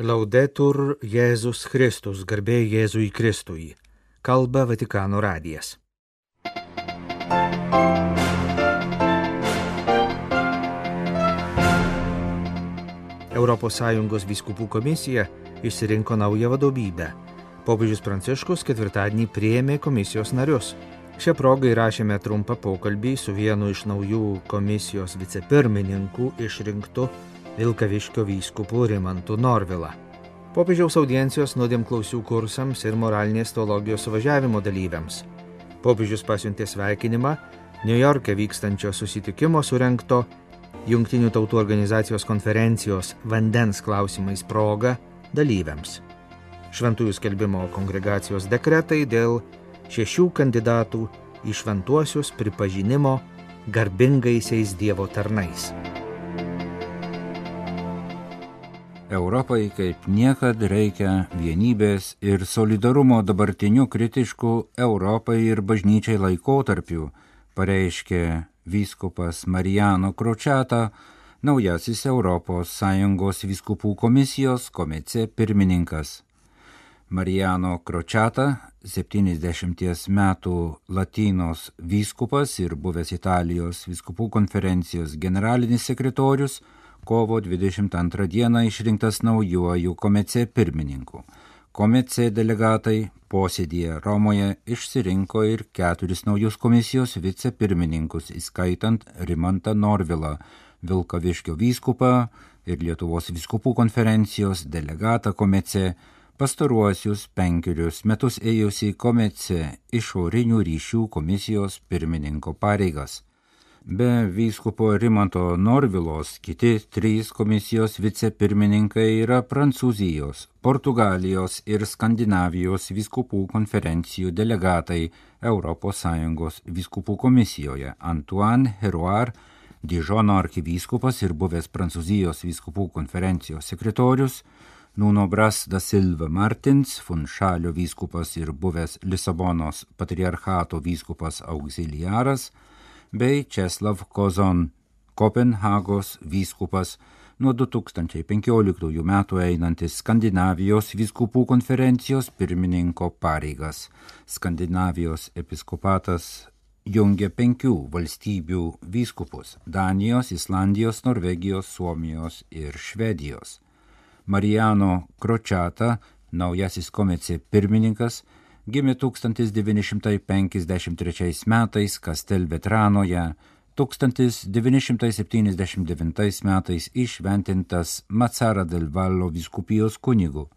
Laudetur Jėzus Kristus, garbė Jėzui Kristui. Kalba Vatikano radijas. ES vyskupų komisija išsirinko naują vadovybę. Popiežius Pranciškus ketvirtadienį priėmė komisijos narius. Šią progą įrašėme trumpą pokalbį su vienu iš naujų komisijos vicepirmininkų išrinktu Vilkaviškio vyskupu Rimantu Norvila. Popiežiaus audiencijos nuodėmklausių kursams ir moralinės teologijos suvažiavimo dalyviams. Popiežius pasiuntė sveikinimą New York'e vykstančio susitikimo surenkto Junktinių tautų organizacijos konferencijos vandens klausimais proga dalyviams. Šventųjų skelbimo kongregacijos dekretai dėl šešių kandidatų į šventuosius pripažinimo garbingaisiais Dievo tarnais. Europai kaip niekad reikia vienybės ir solidarumo dabartiniu kritišku Europai ir bažnyčiai laikotarpiu, pareiškė vyskupas Marijano Kročiata, naujasis ES vyskupų komisijos komece pirmininkas. Marijano Kročiata, 70 metų Latinos vyskupas ir buvęs Italijos vyskupų konferencijos generalinis sekretorius, kovo 22 dieną išrinktas naujuoju komece pirmininku. Komece delegatai posėdėje Romoje išsirinko ir keturis naujus komisijos vicepirmininkus, įskaitant Rimantą Norvilą, Vilkaviškio vyskupą ir Lietuvos vyskupų konferencijos delegatą komece, pastaruosius penkerius metus ėjusi komece išorinių ryšių komisijos pirmininko pareigas. Be vyskupo Rimanto Norvilos kiti trys komisijos vicepirmininkai yra Prancūzijos, Portugalijos ir Skandinavijos vyskupų konferencijų delegatai ES vyskupų komisijoje. Antoine Heruar, Dižono arkivyskupas ir buvęs Prancūzijos vyskupų konferencijos sekretorius, Nuno Bras da Silva Martins, Funšalio vyskupas ir buvęs Lisabonos patriarchato vyskupas auxiliaras, bei Česlav Kozon, Kopenhagos vyskupas, nuo 2015 metų einantis Skandinavijos vyskupų konferencijos pirmininko pareigas. Skandinavijos episkopatas jungia penkių valstybių vyskupus - Danijos, Islandijos, Norvegijos, Suomijos ir Švedijos. Marijano Kročiata, naujasis komece pirmininkas, gimė 1953 metais Kastelvetranoje, 1979 metais išventintas Macara del Vallo viskupijos kunigu.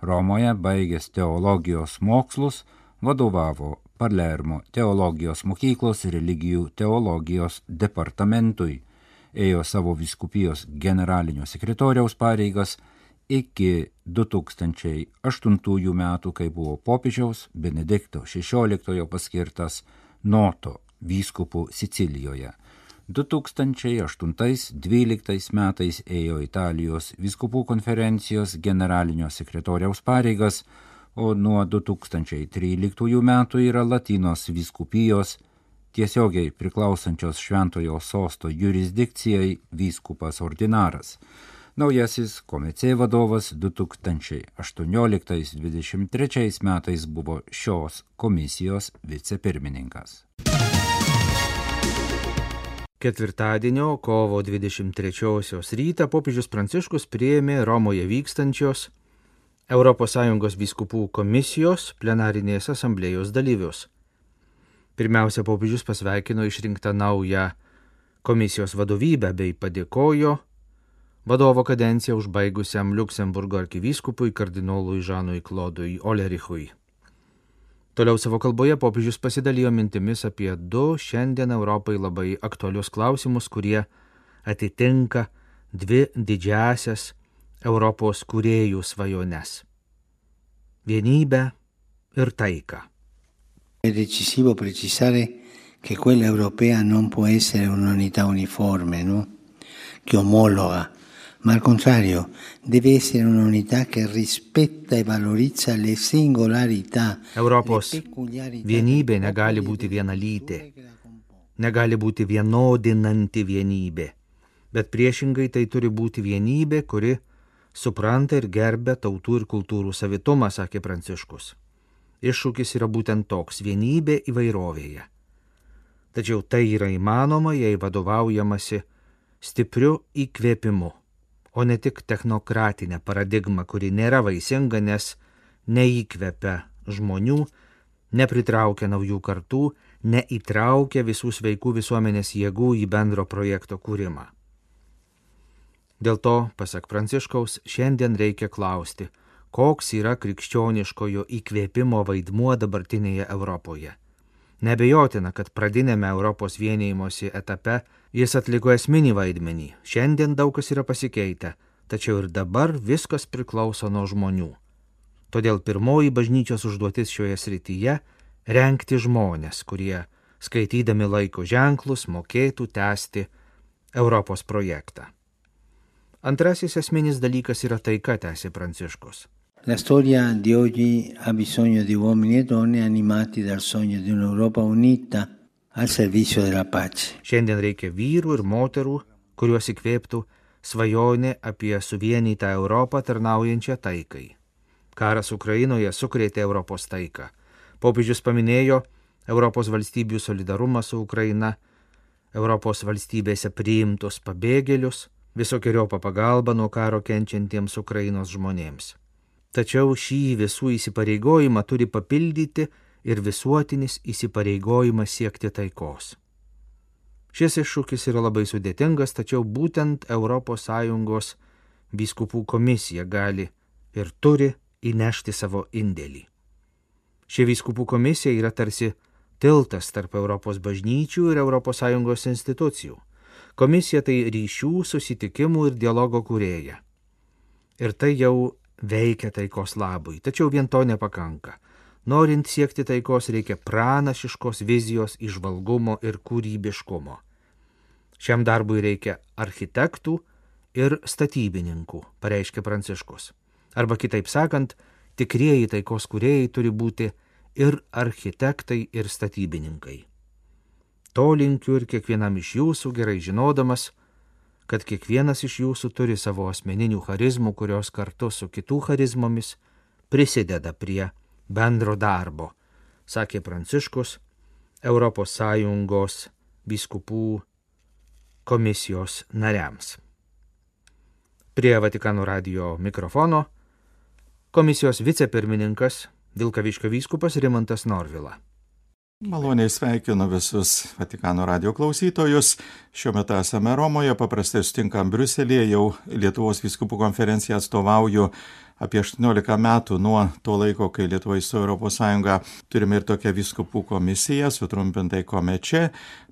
Romoje baigęs teologijos mokslus, vadovavo Palermo teologijos mokyklos ir religijų teologijos departamentui, ėjo savo viskupijos generalinio sekretoriaus pareigas iki 2008 metų, kai buvo popiežiaus Benedikto XVI paskirtas Noto vyskupų Sicilijoje. 2008-2012 metais ėjo Italijos vyskupų konferencijos generalinio sekretoriaus pareigas, o nuo 2013 metų yra Latinos vyskupijos tiesiogiai priklausančios Šventojo sosto jurisdikcijai vyskupas ordinaras. Naujasis komecė vadovas 2018-2023 metais buvo šios komisijos vicepirmininkas. Ketvirtadienio kovo 23 rytą popiežius Pranciškus priėmė Romoje vykstančios ES vyskupų komisijos plenarinės asamblėjos dalyvius. Pirmiausia, popiežius pasveikino išrinktą naują komisijos vadovybę bei padėkojo vadovo kadenciją užbaigusiam Luksemburgo arkivyskupui kardinolui Žanui Klodui Olerichui. Toliau savo kalboje popiežius pasidalijo mintimis apie du šiandien Europai labai aktualius klausimus, kurie atitinka dvi didžiasias Europos kuriejų svajones - vienybę ir taiką. È decisivo precisare che quella europea non può essere un'unità uniforme, no? che omologa ma al contrario deve essere un'unità che rispetta e valorizza le singolarità. Europos vienybė negali būti vienalytė, negali būti vienodinanti vienybė, bet priešingai tai turi būti vienybė, kuri supranta ir gerbia tautų ir kultūrų savitumą, sakė Pranciškus. Iššūkis yra būtent toks - vienybė įvairovėje. Tačiau tai yra įmanoma, jei vadovaujamasi stipriu įkvėpimu, o ne tik technokratinė paradigma, kuri nėra vaisinga, nes neįkvepia žmonių, nepritraukia naujų kartų, neįtraukia visų sveikų visuomenės jėgų į bendro projekto kūrimą. Dėl to, pasak Pranciškaus, šiandien reikia klausti, koks yra krikščioniškojo įkvėpimo vaidmuo dabartinėje Europoje. Nebejotina, kad pradinėme Europos vienėjimosi etape jis atliko esminį vaidmenį. Šiandien daug kas yra pasikeitę, tačiau ir dabar viskas priklauso nuo žmonių. Todėl pirmoji bažnyčios užduotis šioje srityje - renkti žmonės, kurie, skaitydami laiko ženklus, mokėtų tęsti Europos projektą. Antrasis esminis dalykas yra taika, tęsė Pranciškus. La storia di oggi ha bisogno di uomini e donne animati dal sogno di un'Europa unita al servizio della pace. Šiandien reikia vyrų ir moterų, kuriuos įkvėptų svajonė apie suvienytą Europą tarnaujančią taikai. Karas Ukrainoje sukrėtė Europos taiką. Popiežius paminėjo Europos valstybių solidarumą su Ukraina, Europos valstybėse priimtus pabėgėlius, visokiojopą pagalbą nuo karo kenčiantiems Ukrainos žmonėms. Tačiau šį visų įsipareigojimą turi papildyti ir visuotinis įsipareigojimas siekti taikos. Šis iššūkis yra labai sudėtingas, tačiau būtent ES biskupų komisija gali ir turi įnešti savo indėlį. Ši vyskupų komisija yra tarsi tiltas tarp Europos bažnyčių ir ES institucijų. Komisija tai ryšių, susitikimų ir dialogo kūrėja. Ir tai jau veikia taikos labui, tačiau vien to nepakanka. Norint siekti taikos reikia pranašiškos vizijos, išvalgumo ir kūrybiškumo. Šiam darbui reikia architektų ir statybininkų, pareiškia Pranciškus. Arba kitaip sakant, tikrieji taikos kuriejai turi būti ir architektai, ir statybininkai. To linkiu ir kiekvienam iš jūsų gerai žinodamas, kad kiekvienas iš jūsų turi savo asmeninių charizmų, kurios kartu su kitų charizmomis prisideda prie bendro darbo, sakė Pranciškus ES biskupų komisijos nariams. Prie Vatikano radio mikrofono komisijos vicepirmininkas Vilkaviškio vyskupas Rimantas Norvila. Maloniai sveikinu visus Vatikano radio klausytojus. Šiuo metu esame Romoje, paprastai sutinkam Briuselėje, jau Lietuvos viskupų konferenciją atstovauju apie 18 metų nuo to laiko, kai Lietuva įstojo Europos Sąjungą. Turime ir tokią viskupų komisiją, sutrumpintai komeče,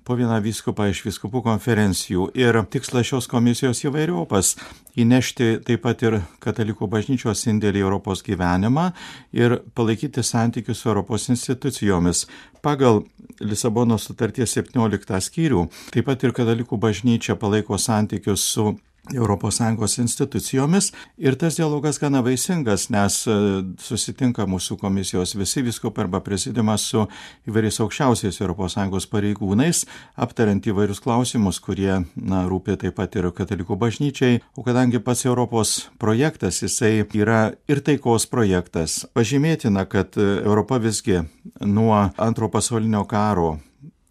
po vieną viskupą iš viskupų konferencijų. Ir tikslas šios komisijos įvairiopas - įnešti taip pat ir katalikų bažnyčios indėlį į Europos gyvenimą ir palaikyti santykius su Europos institucijomis. Pagal Lisabono sutarties 17 skyrių taip pat ir katalikų bažnyčia palaiko santykius su ES institucijomis. Ir tas dialogas gana vaisingas, nes e, susitinka mūsų komisijos visi viskupai arba prezidimas su įvairiais aukščiausiais ES pareigūnais, aptariant įvairius klausimus, kurie na, rūpė taip pat ir katalikų bažnyčiai, o kadangi pats Europos projektas, jisai yra ir taikos projektas, pažymėtina, kad Europa visgi nuo antro pasaulinio karo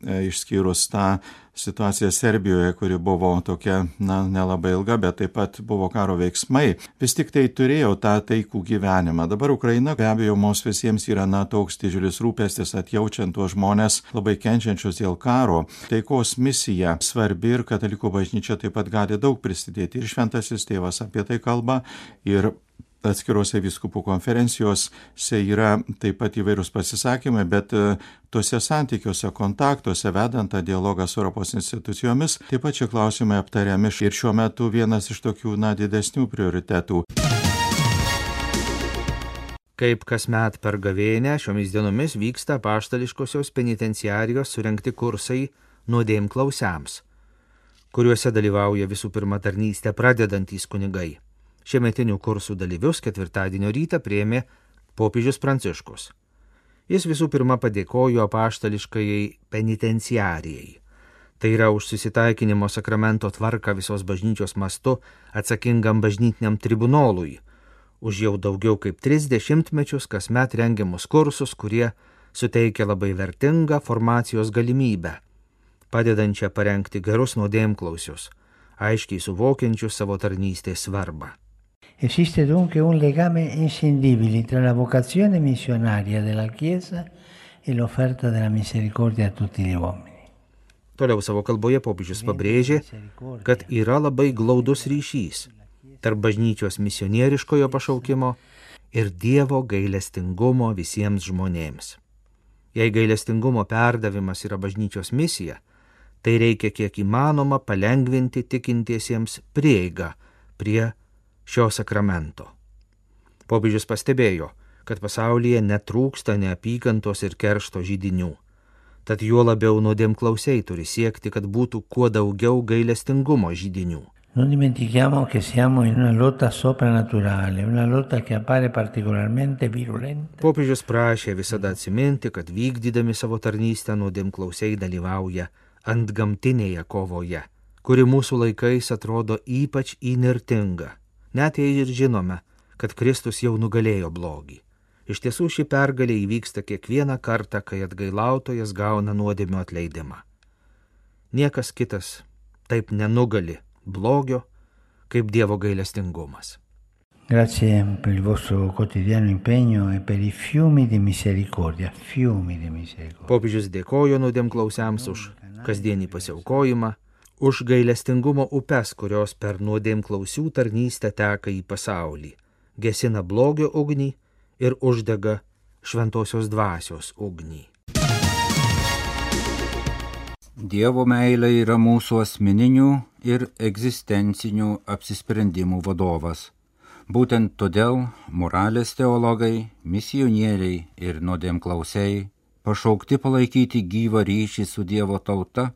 išskyrus tą situaciją Serbijoje, kuri buvo tokia, na, nelabai ilga, bet taip pat buvo karo veiksmai, vis tik tai turėjo tą taikų gyvenimą. Dabar Ukraina be abejo mums visiems yra, na, toks didžiulis rūpestis atjaučiant tuos žmonės labai kenčiančius dėl karo. Taikos misija svarbi ir katalikų bažnyčia taip pat gali daug prisidėti. Ir šventasis tėvas apie tai kalba. Ir atskiruose viskupų konferencijose yra taip pat įvairūs pasisakymai, bet e, tuose santykiuose, kontaktuose, vedant tą dialogą su Europos institucijomis, taip pat šie klausimai aptariami ir šiuo metu vienas iš tokių, na, didesnių prioritetų. Kaip kasmet per gavėnę šiomis dienomis vyksta paštališkosios penitenciarijos surenkti kursai nuodėm klausiams, kuriuose dalyvauja visų pirma tarnystę pradedantys kunigai. Šiemetinių kursų dalyvius ketvirtadienio rytą prieimė popiežius Pranciškus. Jis visų pirma padėkojo apaštališkajai penitenciarijai. Tai yra už susitaikinimo sakramento tvarką visos bažnyčios mastu atsakingam bažnytiniam tribunolui, už jau daugiau kaip tris dešimtmečius kasmet rengiamus kursus, kurie suteikia labai vertingą formacijos galimybę, padedančią parengti gerus nuodėmklausius, aiškiai suvokiančius savo tarnystės svarbą. Esiste dunque un legame inscindibile tra la vocazione missionaria della Chiesa e l'offerta della misericordia a tutti gli uomini. Toliau savo kalboje popiežius pabrėžė, kad yra labai glaudus ryšys tarp bažnyčios misionieriškojo pašaukimo ir Dievo gailestingumo visiems žmonėms. Jei gailestingumo perdavimas yra bažnyčios misija, tai reikia kiek įmanoma palengvinti tikintiesiems prieigą prie šio sakramento. Popiežius pastebėjo, kad pasaulyje netrūksta neapykantos ir keršto žydinių. Tad juo labiau nuodėmklausiai turi siekti, kad būtų kuo daugiau gailestingumo žydinių. Non dimentichiamo che siamo in una lotta soprannaturale, una lotta che appare particolarmente virulenta. Popiežius prašė visada atsiminti, kad vykdydami savo tarnystę nuodėmklausiai dalyvauja ant gamtinėje kovoje, kuri mūsų laikais atrodo ypač įnirtinga, net jei ir žinome, kad Kristus jau nugalėjo blogį. Iš tiesų ši pergalė įvyksta kiekvieną kartą, kai atgailautojas gauna nuodėmio atleidimą. Niekas kitas taip nenugali blogio kaip Dievo gailestingumas. Grazie per il vostro quotidiano impegno e per i fiumi di misericordia, fiumi di misericordia. Popiežius dėkojo nuodėmklausiams už kasdienį pasiaukojimą, už gailestingumo upes, kurios per nuodėmklausių tarnystę teka į pasaulį, gesina blogio ugnį ir uždega šventosios dvasios ugnį. Dievo meilė yra mūsų asmeninių ir egzistencinių apsisprendimų vadovas. Būtent todėl moralės teologai, misionieriai ir nuodėmklausiai pašaukti palaikyti gyvą ryšį su Dievo tauta,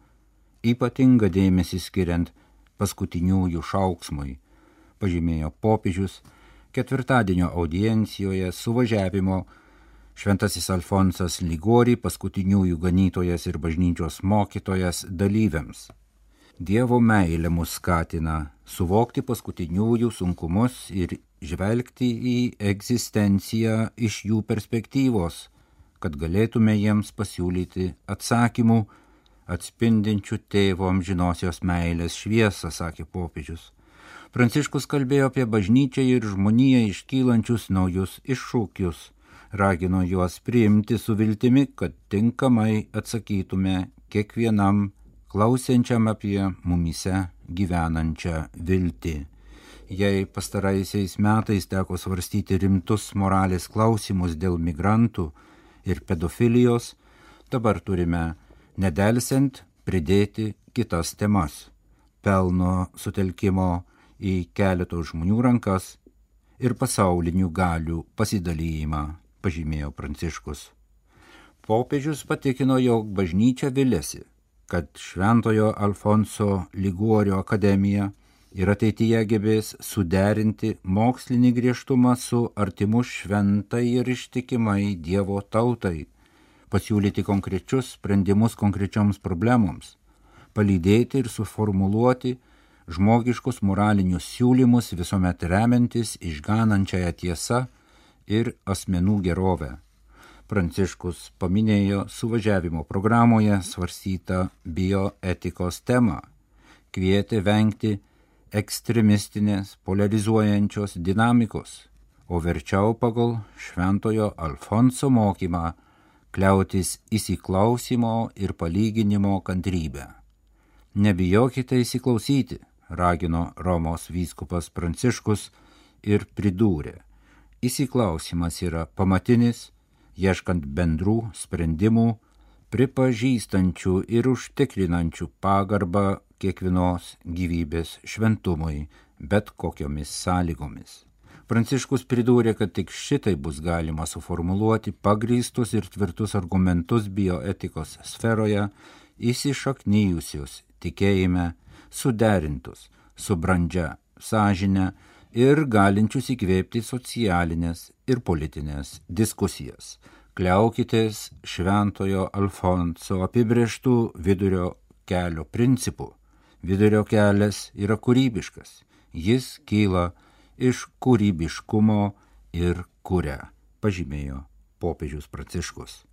ypatingą dėmesį skiriant paskutiniųjų šauksmui, pažymėjo popiežius ketvirtadienio audiencijoje suvažiavimo Šventasis Alfonsas Ligori, paskutiniųjų ganytojas ir bažnyčios mokytojas dalyviams. Dievo meilė mus skatina suvokti paskutiniųjų sunkumus ir žvelgti į egzistenciją iš jų perspektyvos, kad galėtume jiems pasiūlyti atsakymų atspindinčių tėvo amžinosios meilės šviesą, sakė popiežius. Pranciškus kalbėjo apie bažnyčią ir žmoniją iškylančius naujus iššūkius ragino juos priimti su viltimi, kad tinkamai atsakytume kiekvienam klausiančiam apie mumise gyvenančią viltį. Jei pastaraisiais metais teko svarstyti rimtus moralės klausimus dėl migrantų ir pedofilijos, dabar turime nedelsiant pridėti kitas temas - pelno sutelkimo į keleto žmonių rankas ir pasaulinių galių pasidalyjimą pažymėjo Pranciškus. Popiežius patikino, jog bažnyčia vilėsi, kad Šventojo Alfonso Liguorio akademija ir ateityje gebės suderinti mokslinį griežtumą su artimu šventai ir ištikimai Dievo tautai, pasiūlyti konkrečius sprendimus konkrečioms problemoms, palydėti ir suformuluoti žmogiškus moralinius siūlymus visuomet remiantis išganančiąją tiesą ir asmenų gerovę. Pranciškus paminėjo suvažiavimo programoje svarstytą bioetikos temą, kvietė vengti ekstremistinės polarizuojančios dinamikos, o verčiau pagal Šventojo Alfonso mokymą kliautis įsiklausimo ir palyginimo kantrybę. Nebijokite įsiklausyti, ragino Romos vyskupas Pranciškus ir pridūrė įsiklausimas yra pamatinis, ieškant bendrų sprendimų, pripažįstančių ir užtikrinančių pagarbą kiekvienos gyvybės šventumui, bet kokiomis sąlygomis. Pranciškus pridūrė, kad tik šitai bus galima suformuluoti pagrįstus ir tvirtus argumentus bioetikos sferoje, įsišaknyjusius tikėjime, suderintus su brandžia sąžinė ir galinčius įkvėpti socialinės ir politinės diskusijas. Kliaukitės šventojo Alfonso apibrieštų vidurio kelio principu. Vidurio kelias yra kūrybiškas. Jis kyla iš kūrybiškumo ir kuria, pažymėjo popiežius Pranciškus.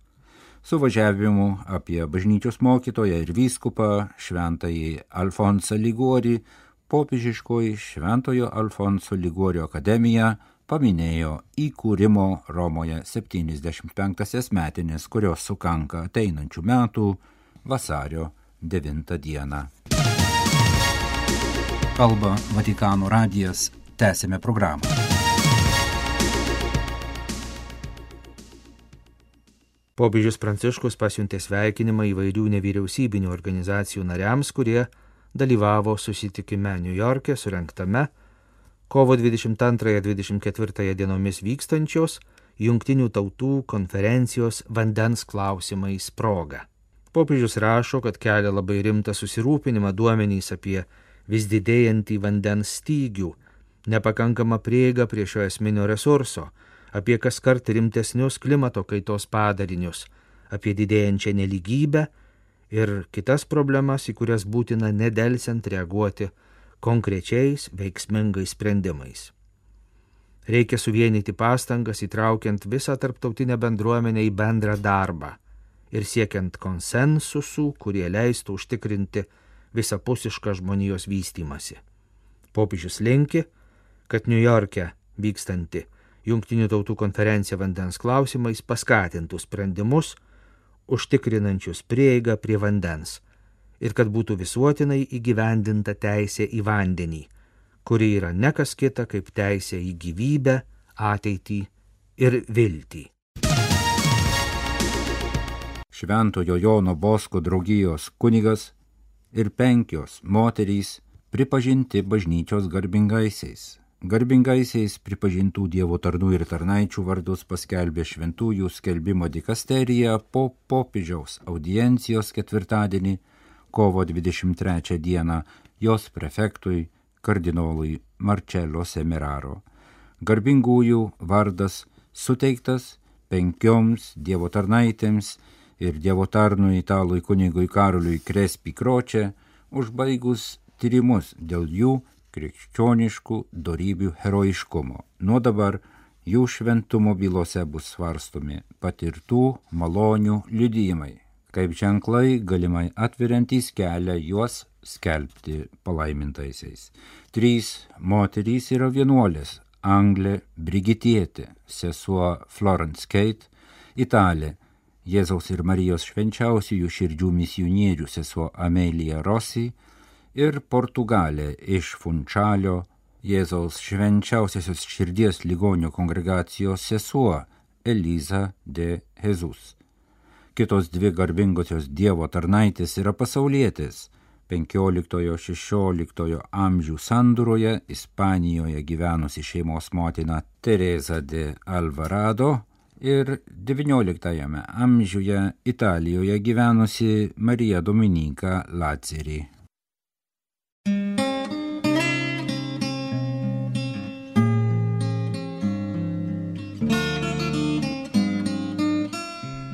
Suvažiavimu apie bažnyčios mokytoją ir vyskupą šventąjį Alfonsą Ligorį popiežiškoji Šventojo Alfonso Ligorio akademija paminėjo įkūrimo Romoje 75-asias metinės, kurios sukanka ateinančių metų vasario 9 dieną. Kalba Vatikano radijas, tęsėme programą. Popiežius Pranciškus pasiuntė sveikinimą įvairių nevyriausybinių organizacijų nariams, kurie dalyvavo susitikime New York'e surenktame kovo 22-24 dienomis vykstančios Junktinių tautų konferencijos vandens klausimais proga. Popiežius rašo, kad kelia labai rimtą susirūpinimą duomenys apie vis didėjantį vandens stygių, nepakankamą prieigą prie šio esminio resurso, apie kas kart rimtesnius klimato kaitos padarinius, apie didėjančią neligybę ir kitas problemas, į kurias būtina nedelsiant reaguoti konkrečiais veiksmingais sprendimais. Reikia suvienyti pastangas įtraukiant visą tarptautinę bendruomenę į bendrą darbą ir siekiant konsensusų, kurie leistų užtikrinti visapusišką žmonijos vystimasi. Popiežius linki, kad New York'e vykstanti Junktinių tautų konferencija vandens klausimais paskatintų sprendimus, užtikrinančius prieigą prie vandens ir kad būtų visuotinai įgyvendinta teisė į vandenį, kuri yra nekas kita kaip teisė į gyvybę, ateitį ir viltį. Šventojo Jono Bosko draugijos kunigas ir penkios moterys pripažinti bažnyčios garbingaisiais. Garbingaisiais pripažintų Dievo tarnų ir tarnaičių vardus paskelbė šventųjų skelbimo dikasterija po popiežiaus audiencijos ketvirtadienį, kovo 23 dieną, jos prefektui kardinolui Marcello Semeraro. Garbingųjų vardas suteiktas penkioms Dievo tarnaitėms ir Dievo tarnui italui kunigui Karoliui Krespi Kročia, užbaigus tyrimus dėl jų krikščioniškų darybių herojiškumo. Nuo dabar jų šventumo bylose bus svarstomi patirtų malonių liudijimai, kaip ženklai galimai atveriantys kelią juos skelbti palaimintaisiais. Trys moterys yra vienuolės - Anglė Brigitietė, sesuo Florence Kate, Italė Jėzaus ir Marijos švenčiausiųjų širdžių misionierių sesuo Amelija Rossi, ir Portugalė iš Funčalio Jėzaus švenčiausiosios širdies ligonio kongregacijos sesuo Eliza de Jesus. Kitos dvi garbingosios Dievo tarnaitės yra pasaulietės 15-16 amžių sandūroje Ispanijoje gyvenusi šeimos motina Teresa de Alvarado ir XIX amžiuje Italijoje gyvenusi Marija Dominika Lazeri.